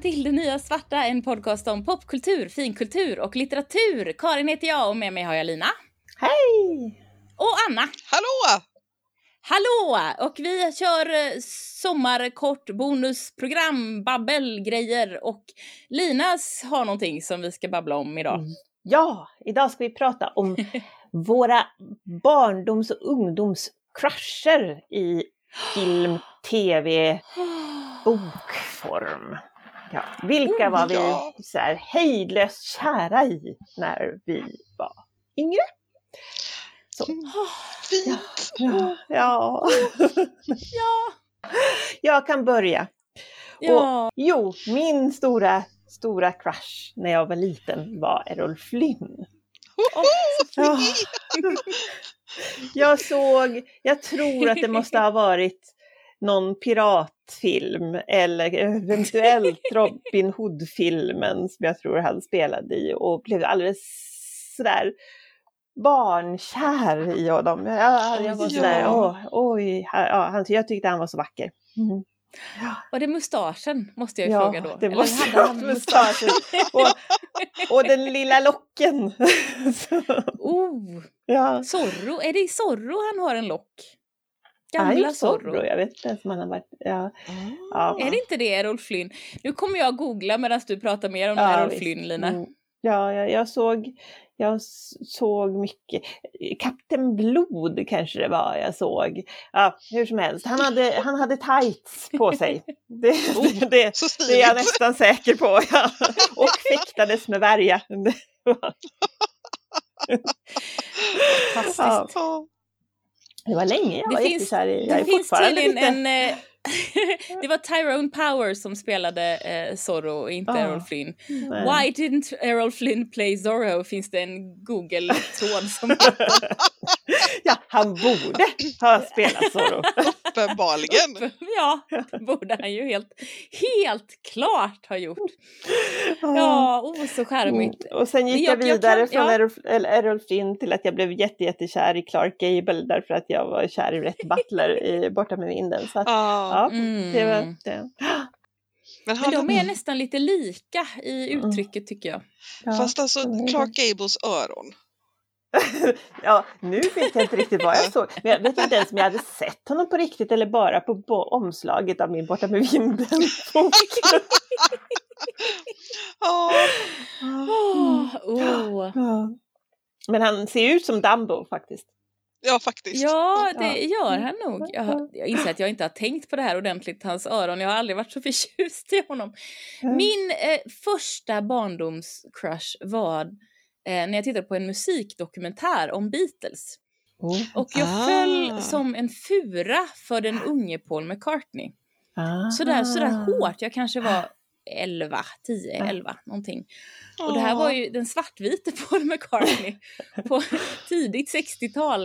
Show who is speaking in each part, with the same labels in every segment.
Speaker 1: välkommen till Det Nya Svarta, en podcast om popkultur, finkultur och litteratur. Karin heter jag och med mig har jag Lina.
Speaker 2: Hej!
Speaker 1: Och Anna.
Speaker 3: Hallå!
Speaker 1: Hallå! Och vi kör eh, sommarkort bonusprogram, babbelgrejer och Linas har någonting som vi ska babbla om idag.
Speaker 2: Mm. Ja, idag ska vi prata om våra barndoms och ungdomscrusher i film, tv, bokform. Ja, vilka var vi så här hejdlöst kära i när vi var yngre? Så.
Speaker 3: Fint!
Speaker 2: Ja, ja.
Speaker 1: Ja!
Speaker 2: Jag kan börja.
Speaker 1: Ja.
Speaker 2: Jo, min stora, stora crush när jag var liten var Errol Flynn. Ja. Jag såg, jag tror att det måste ha varit någon piratfilm eller eventuellt Robin Hood-filmen som jag tror han spelade i och blev alldeles sådär barnkär i honom. Jag, jag var sådär,
Speaker 3: Ja.
Speaker 2: åh, oj, ja, jag tyckte han var så vacker. Mm.
Speaker 1: Var det mustaschen måste jag ju
Speaker 2: Ja,
Speaker 1: fråga då.
Speaker 2: det
Speaker 1: Eller
Speaker 2: måste
Speaker 1: hade
Speaker 2: ha
Speaker 1: han
Speaker 2: varit mustaschen. Och, och den lilla locken.
Speaker 1: Oh,
Speaker 2: ja.
Speaker 1: Zorro. Är det i Zorro han har en lock? Gamla Zorro.
Speaker 2: Zorro. Jag vet inte ens om han har varit... Ja. Ja.
Speaker 1: Är det inte det, Errol Flynn? Nu kommer jag googla medan du pratar mer om
Speaker 2: Ja,
Speaker 1: Errol
Speaker 2: visst.
Speaker 1: Flynn, Lina.
Speaker 2: Mm. Ja, jag, jag såg jag såg mycket. Kapten Blod kanske det var jag såg. Ja, hur som helst, han hade, han hade tights på sig. Det, det, det,
Speaker 3: Så
Speaker 2: det är jag nästan säker på. Ja. Och fäktades med värja.
Speaker 1: Fantastiskt.
Speaker 2: Ja. Det var länge jag
Speaker 1: Det
Speaker 2: var
Speaker 1: finns-
Speaker 2: jättekär i. Jag
Speaker 1: Det
Speaker 2: är
Speaker 1: finns tydligen en... Eh, det var Tyrone Power som spelade eh, Zorro och inte
Speaker 2: Ah,
Speaker 1: Errol Flynn.
Speaker 2: Nej.
Speaker 1: Why didn't Errol Flynn play Zorro? Finns det en Google-tråd som...
Speaker 2: Ja, han borde ha spelat Zorro.
Speaker 3: Uppenbarligen!
Speaker 1: ja, det borde han ju helt, helt klart ha gjort. Ja, oh, så charmigt.
Speaker 2: Mm. Och sen gick
Speaker 1: Men
Speaker 2: jag,
Speaker 1: jag- jag
Speaker 2: vidare
Speaker 1: kan-
Speaker 2: från
Speaker 1: ja.
Speaker 2: Errol, eller Errol Flynn till att jag blev jätte, jättekär i Clark Gable därför att jag var kär i Rhett Butler i Borta med vinden. Så att,
Speaker 3: Ja.
Speaker 2: ja,
Speaker 1: Mm.
Speaker 2: det var det.
Speaker 3: Men
Speaker 1: Men
Speaker 3: han,
Speaker 1: de är nästan lite lika i uttrycket tycker jag.
Speaker 2: Ja.
Speaker 3: fast alltså. Clark Gables öron.
Speaker 2: ja, nu vet jag inte riktigt vad jag såg. Men jag vet inte ens om jag hade sett honom på riktigt eller bara på omslaget av min Borta med vinden-bok.
Speaker 1: Åh, oh.
Speaker 2: Ja. Men han ser ut som Dumbo faktiskt.
Speaker 3: ja, faktiskt.
Speaker 1: Ja, det gör han nog. Jag, jag inser att jag inte har tänkt på det här ordentligt, hans öron. Jag har aldrig varit så förtjust i honom. Min eh, första barndomscrush var eh, när jag tittade på en musikdokumentär om Beatles.
Speaker 2: Oh.
Speaker 1: Och jag
Speaker 3: Ah.
Speaker 1: föll som en fura för den unge Paul McCartney.
Speaker 2: Ah.
Speaker 1: Sådär, sådär hårt. Jag kanske var 11, 10,
Speaker 2: Ja.
Speaker 1: 11 någonting. Och det här var ju den svartvite Paul McCartney på tidigt 60-tal.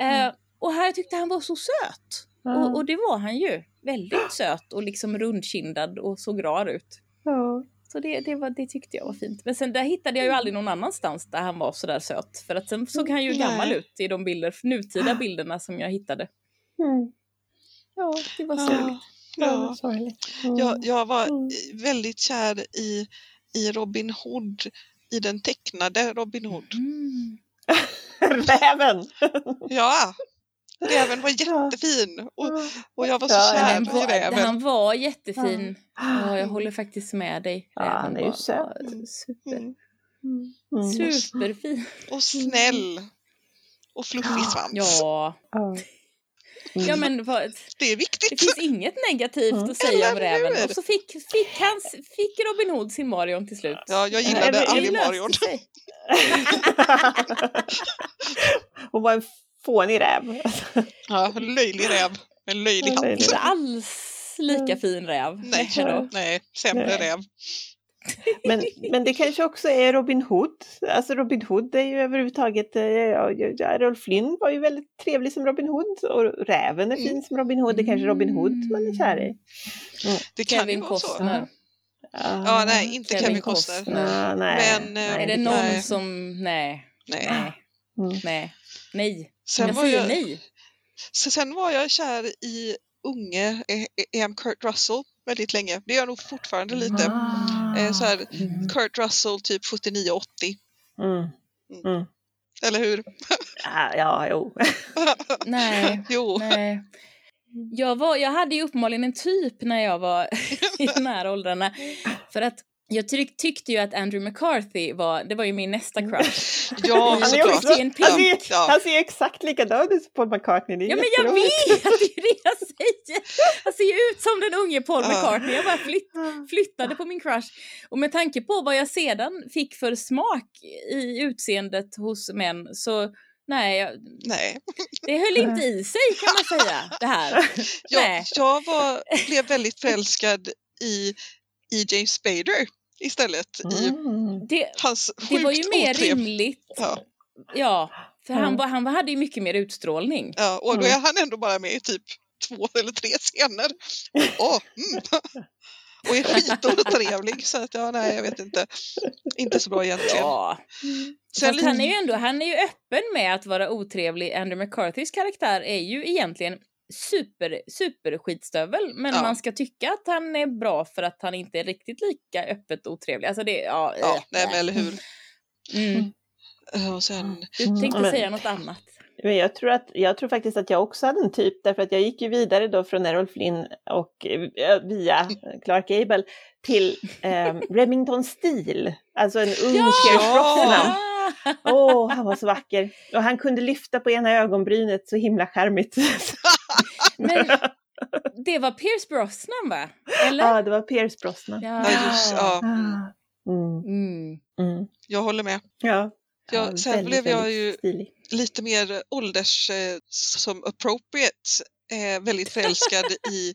Speaker 1: Eh, och här tyckte han var så söt. Och, och det var han ju. Väldigt söt och liksom rundkindad och såg rar ut.
Speaker 2: Ja.
Speaker 1: Så det, det, var, det tyckte jag var fint. Men sen där hittade jag ju aldrig någon annanstans där han var sådär söt. För att sen såg han ju
Speaker 3: Nej.
Speaker 1: gammal ut i de bilder, nutida bilderna som jag hittade.
Speaker 2: Mm.
Speaker 1: Ja, det var
Speaker 3: Ja.
Speaker 1: sorgligt.
Speaker 2: Ja,
Speaker 3: Ja.
Speaker 2: Mm.
Speaker 3: Jag, jag var
Speaker 2: Mm.
Speaker 3: väldigt kär i, i Robin Hood, i den tecknade Robin Hood.
Speaker 1: Mm.
Speaker 2: Räven!
Speaker 3: Ja, räven var jättefin och, och jag var så
Speaker 2: Ja,
Speaker 3: kär
Speaker 1: Han
Speaker 3: i
Speaker 1: var,
Speaker 3: räven.
Speaker 1: han var jättefin. Ja, jag håller faktiskt med dig.
Speaker 2: Ja, han är ju
Speaker 1: var-
Speaker 2: söt.
Speaker 1: var Super,
Speaker 3: Mm.
Speaker 2: Mm.
Speaker 1: superfin.
Speaker 3: Och snäll. Och fluffig svans.
Speaker 1: Ja.
Speaker 2: Ja.
Speaker 1: ja, men vad,
Speaker 3: Det är
Speaker 1: det
Speaker 3: viktigt.
Speaker 1: finns inget negativt
Speaker 2: Mm.
Speaker 1: att säga om räven. Och så fick, fick, han, fick Robin Hood sin Marion till slut.
Speaker 3: Ja, jag gillade aldrig Marion.
Speaker 2: Hon var en fånig räv.
Speaker 3: Ja, löjlig räv. En löjlig hatt.
Speaker 1: Inte alls lika fin räv.
Speaker 3: Nej,
Speaker 1: då.
Speaker 3: nej, sämre
Speaker 2: Nej.
Speaker 3: räv.
Speaker 2: Men, men det kanske också är Robin Hood. Alltså Robin Hood är ju överhuvudtaget, eh, ja, ja, Rolf Flynn var ju väldigt trevlig som Robin Hood och räven är fin
Speaker 3: Mm.
Speaker 2: som Robin Hood. Det är kanske Robin Hood man är kär i.
Speaker 3: Det kan
Speaker 1: Kevin
Speaker 3: ju vara så.
Speaker 1: Costner.
Speaker 3: Ja, nej, inte
Speaker 1: Kevin
Speaker 3: Kevin, Costner.
Speaker 2: Ah, nej,
Speaker 3: Men, eh,
Speaker 1: Är det
Speaker 2: nej.
Speaker 1: någon
Speaker 3: Nej.
Speaker 1: som... Nej.
Speaker 3: Nej.
Speaker 1: Nej.
Speaker 2: Mm.
Speaker 1: Nej. Nej.
Speaker 3: Sen
Speaker 1: jag
Speaker 3: var
Speaker 1: säger
Speaker 3: jag,
Speaker 1: nej.
Speaker 3: sen var jag kär i unge Am Kurt Russell väldigt länge. Det gör jag nog fortfarande lite.
Speaker 2: Ah.
Speaker 3: Så här,
Speaker 2: Mm.
Speaker 3: Kurt Russell typ 79-80.
Speaker 2: Mm. Mm.
Speaker 3: Eller hur?
Speaker 2: Ja, ja, jo.
Speaker 1: Nej,
Speaker 3: Jo.
Speaker 1: nej. Jag, var, jag hade ju uppenbarligen en typ när jag var i de här åldrarna. För att jag tyck, tyckte ju att Andrew McCarthy var, det var ju min nästa crush.
Speaker 3: Ja,
Speaker 1: Han är
Speaker 3: såklart.
Speaker 1: också- i en
Speaker 2: han, ser,
Speaker 3: Ja.
Speaker 2: han ser exakt likadan ut som Paul McCartney. Det är
Speaker 1: Ja men jag vet, det är det jag säger! Han ser ju ut som den unge Paul
Speaker 3: Ja.
Speaker 1: McCartney, jag bara flytt, flyttade på min crush. Och med tanke på vad jag sedan fick för smak i utseendet hos män så nej, jag,
Speaker 3: Nej.
Speaker 1: det höll inte i sig kan man säga det här.
Speaker 3: Jag,
Speaker 1: Nej.
Speaker 3: jag var, blev väldigt förälskad i, i James Spader istället. I
Speaker 2: Mm.
Speaker 1: Det,
Speaker 3: hans
Speaker 1: det
Speaker 3: sjukt
Speaker 1: var ju mer
Speaker 3: otrevliga-
Speaker 1: rimligt.
Speaker 3: Ja.
Speaker 1: Ja, för
Speaker 2: Mm.
Speaker 1: han, var, han hade ju mycket mer utstrålning.
Speaker 3: Ja, och då
Speaker 2: Mm.
Speaker 3: är han ändå bara med i typ två eller tre scener. Åh, mm. Och är skitotrevlig så att ja, nej jag vet inte. Inte så bra egentligen.
Speaker 1: Ja.
Speaker 3: Sen
Speaker 1: Fast han är ju ändå han är ju öppen med att vara otrevlig. Andrew McCarthys karaktär är ju egentligen super, super skitstövel. Men
Speaker 3: Ja.
Speaker 1: man ska tycka att han är bra för att han inte är riktigt lika öppet otrevlig. Alltså det, ja.
Speaker 3: Ja,
Speaker 1: äh,
Speaker 3: nej men eller hur.
Speaker 1: Mm.
Speaker 3: Eh, Och sen,
Speaker 1: Du
Speaker 2: Mm,
Speaker 1: tänkte
Speaker 2: men-
Speaker 1: säga något annat.
Speaker 2: Men jag, tror att, jag tror faktiskt att jag också hade en typ, därför att jag gick ju vidare då från Errol Flynn och eh, via Clark Gable till eh, Remington Steele, alltså en ung Pierce Brosnan. Åh, han var så vacker. Och han kunde lyfta på ena ögonbrynet så himla charmigt.
Speaker 1: Men det var Pierce Brosnan va? Eller?
Speaker 2: Ja, det var Pierce Brosnan.
Speaker 3: ja, just, ja, mm.
Speaker 2: Ah. Mm,
Speaker 1: Mm.
Speaker 2: mm.
Speaker 3: jag håller med.
Speaker 2: Ja.
Speaker 3: Ja, sen blev jag ju-
Speaker 2: stilig.
Speaker 3: Lite mer ålders eh, som appropriate. Eh, väldigt förälskad i,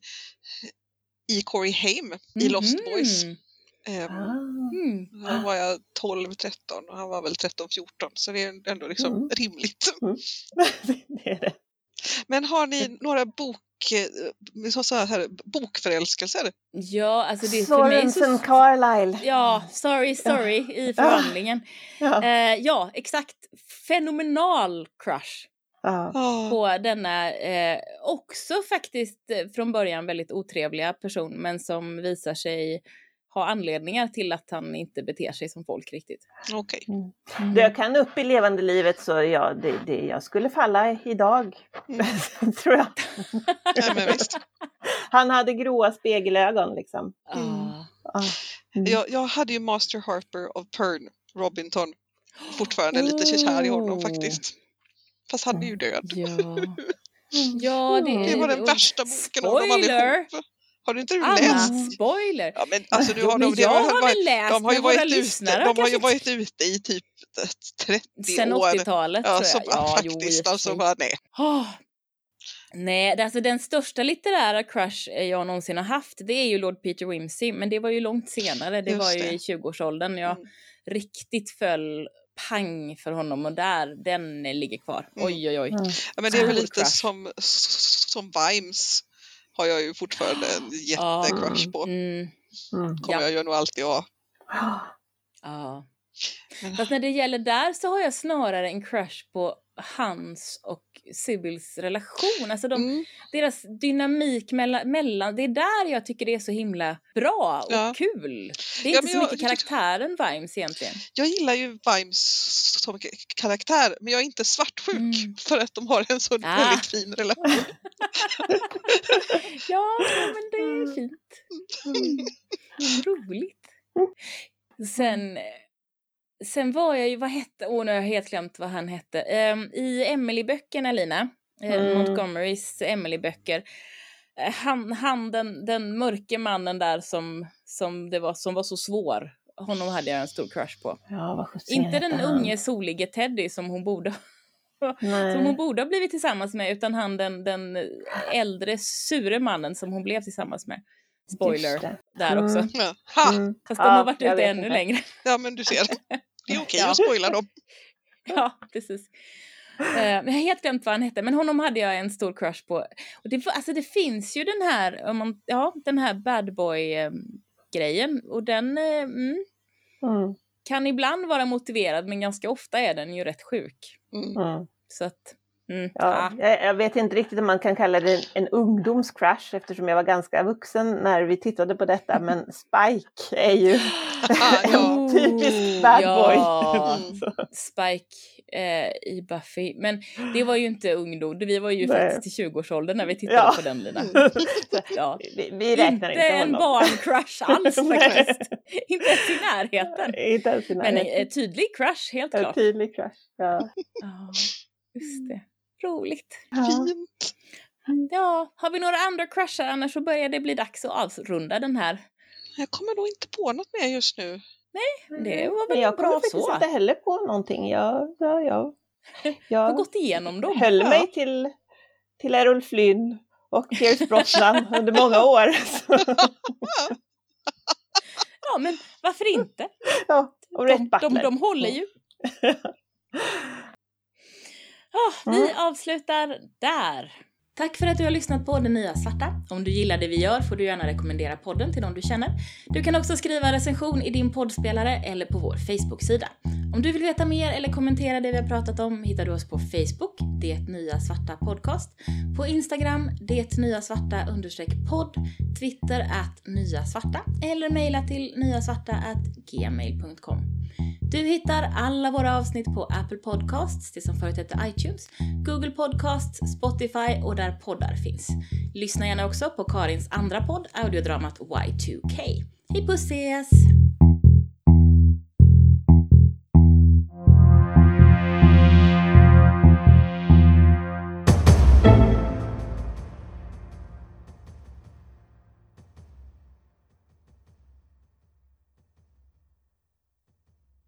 Speaker 3: i Corey Haim i Lost
Speaker 1: Mhm.
Speaker 3: Boys. Eh,
Speaker 2: Ah.
Speaker 1: Mm.
Speaker 3: Då var jag 12-13 och han var väl 13-14 så det är ändå liksom
Speaker 2: Mm.
Speaker 3: rimligt.
Speaker 2: det är det.
Speaker 3: Men har ni några bok, eh, så så här, bokförälskelser?
Speaker 1: Ja, alltså det är för mig så...
Speaker 2: Carlyle.
Speaker 1: Ja, sorry, sorry i förvandlingen.
Speaker 2: Ja.
Speaker 1: Eh, ja, exakt. Fenomenal crush
Speaker 2: Ja.
Speaker 3: Ja,
Speaker 1: på denna eh, också faktiskt eh, från början väldigt otrevliga person men som visar sig ha anledningar till att han inte beter sig som folk riktigt.
Speaker 3: okej.
Speaker 1: Mm.
Speaker 2: Dök han upp i levande livet så ja, det, det, jag skulle falla idag.
Speaker 3: Mm.
Speaker 2: tror jag.
Speaker 3: Nej, men visst.
Speaker 2: Han hade gråa spegelögon liksom.
Speaker 1: Ah.
Speaker 2: Ah. Mm.
Speaker 3: Jag, jag hade ju Master Harper of Pern, Robinton. Fortfarande lite kär i honom
Speaker 1: Oh.
Speaker 3: faktiskt. Fast han är ju död.
Speaker 1: Ja. ja, det,
Speaker 3: Det var den värsta boken av dem
Speaker 1: Spoiler!
Speaker 3: allihop. Har du inte du
Speaker 1: Anna,
Speaker 3: läst?
Speaker 1: spoiler!
Speaker 3: Ja, men alltså,
Speaker 1: Jo,
Speaker 3: har
Speaker 1: men
Speaker 3: de,
Speaker 1: jag
Speaker 3: har
Speaker 1: har
Speaker 3: varit-
Speaker 1: väl läst,
Speaker 3: de har ju
Speaker 1: men våra
Speaker 3: varit ute,
Speaker 1: lyssnare
Speaker 3: de har ju varit ute i typ 30
Speaker 1: Sen
Speaker 3: år.
Speaker 1: 80-talet
Speaker 3: Ja,
Speaker 1: tror
Speaker 3: så
Speaker 1: jag. Ja, jo,
Speaker 3: faktiskt
Speaker 1: för
Speaker 3: alltså bara nej.
Speaker 1: Ah. Nej, det- alltså den största litterära crush jag någonsin har haft, det är ju Lord Peter Wimsey, men det var ju långt senare. Det
Speaker 3: Just
Speaker 1: var ju
Speaker 3: det.
Speaker 1: i 20-årsåldern jag
Speaker 3: Mm.
Speaker 1: riktigt föll pang för honom och där, den ligger kvar.
Speaker 3: Mm.
Speaker 1: Oj, oj, oj.
Speaker 2: Mm.
Speaker 3: Ja, men det är väl lite
Speaker 1: crush.
Speaker 3: som, som Vimes har jag ju fortfarande en jättecrush på.
Speaker 1: Mm,
Speaker 2: Mm.
Speaker 3: Kommer
Speaker 1: Ja.
Speaker 3: jag ju nog alltid ha.
Speaker 1: ja.
Speaker 3: Men,
Speaker 1: Fast när det gäller där så har jag snarare en crush på hans och Sibyls relation. Alltså de,
Speaker 3: mm,
Speaker 1: deras dynamik mellan, mellan, det är där jag tycker det är så himla bra och
Speaker 3: Ja.
Speaker 1: kul. Det är
Speaker 3: Ja,
Speaker 1: inte så
Speaker 3: jag-
Speaker 1: mycket karaktären Vimes egentligen.
Speaker 3: jag gillar ju Vimes som karaktär men jag är inte svartsjuk
Speaker 1: Mm.
Speaker 3: för att de har en så
Speaker 1: Ah.
Speaker 3: väldigt fin relation.
Speaker 1: Ja, men det är fint.
Speaker 2: Mm.
Speaker 1: Roligt. Sen, sen var jag ju, vad hette, åh nu har jag helt glömt vad han hette. Ehm, I Emily-böckerna Lina, eh,
Speaker 2: Mm.
Speaker 1: Montgomerys Emily-böcker. eh, Han, han den, den mörke mannen där som, som, det var, som var så svår. Honom hade jag en stor crush på.
Speaker 2: Ja,
Speaker 1: Inte den
Speaker 2: han?
Speaker 1: unge solige Teddy som hon borde
Speaker 2: Nej.
Speaker 1: som hon borde ha blivit tillsammans med utan han den, den äldre sure mannen som hon blev tillsammans med. Spoiler där
Speaker 2: Mm.
Speaker 1: också.
Speaker 3: Ja. Ha!
Speaker 2: Mm.
Speaker 1: Fast de har varit ute ännu
Speaker 2: inte.
Speaker 1: längre.
Speaker 3: Ja men du ser. Det är okej
Speaker 1: Ja.
Speaker 3: att spoila dem.
Speaker 1: ja, precis. Eh, men jag har helt glömt vad han hette, men honom hade jag en stor crush på. Och det, alltså det finns ju den här, om man, ja, den här bad boy eh, grejen och den eh, mm,
Speaker 2: Mm.
Speaker 1: kan ibland vara motiverad men ganska ofta är den ju rätt sjuk.
Speaker 3: Mm.
Speaker 2: Mm.
Speaker 1: Så att, Mm.
Speaker 2: Ja, jag, jag, vet inte riktigt om man kan kalla det en, ungdomscrush eftersom jag var ganska vuxen när vi tittade på detta men Spike är ju en typisk bad boy.
Speaker 1: Ja, Spike eh, i Buffy. Men det var ju inte ungdom, vi var ju Nej. faktiskt i 20-årsåldern när vi tittade ja. på den Lina.
Speaker 2: ja. vi, vi räknar inte,
Speaker 1: inte en barncrush alls faktiskt. inte ens i närheten.
Speaker 2: Inte ens i närheten.
Speaker 1: Men en, en tydlig crush, helt klart.
Speaker 2: En tydlig crush,
Speaker 1: ja. Just det. Roligt.
Speaker 3: Fint.
Speaker 1: Ja, har vi några andra crushar annars så börjar det bli dags att avrunda den här.
Speaker 3: Jag kommer nog inte på något mer just nu.
Speaker 1: Nej, det var väl
Speaker 2: jag
Speaker 1: bra så.
Speaker 2: Jag kommer inte heller på någonting. Jag, ja, jag, jag
Speaker 1: har gått igenom dem.
Speaker 2: höll ja. mig till, till Errol Flynn och Pierce Brosnan under många år.
Speaker 1: ja, men varför inte?
Speaker 2: Ja, och de,
Speaker 1: de, de håller ju. Oh, vi mm. avslutar där. Tack för att du har lyssnat på Det Nya Svarta. Om du gillar det vi gör får du gärna rekommendera podden till någon du känner. Du kan också skriva recension i din poddspelare eller på vår Facebook-sida. Om du vill veta mer eller kommentera det vi har pratat om hittar du oss på Facebook, Det Nya Svarta Podcast, på Instagram, Det Nya Svarta podd, Twitter att Nya Svarta eller mejla till nyasvarta gmail.com. Du hittar alla våra avsnitt på Apple Podcasts, det som förut hette iTunes, Google Podcasts, Spotify och där poddar finns. Lyssna gärna också på Karins andra podd, audiodramat Y2K. Hej puss ses!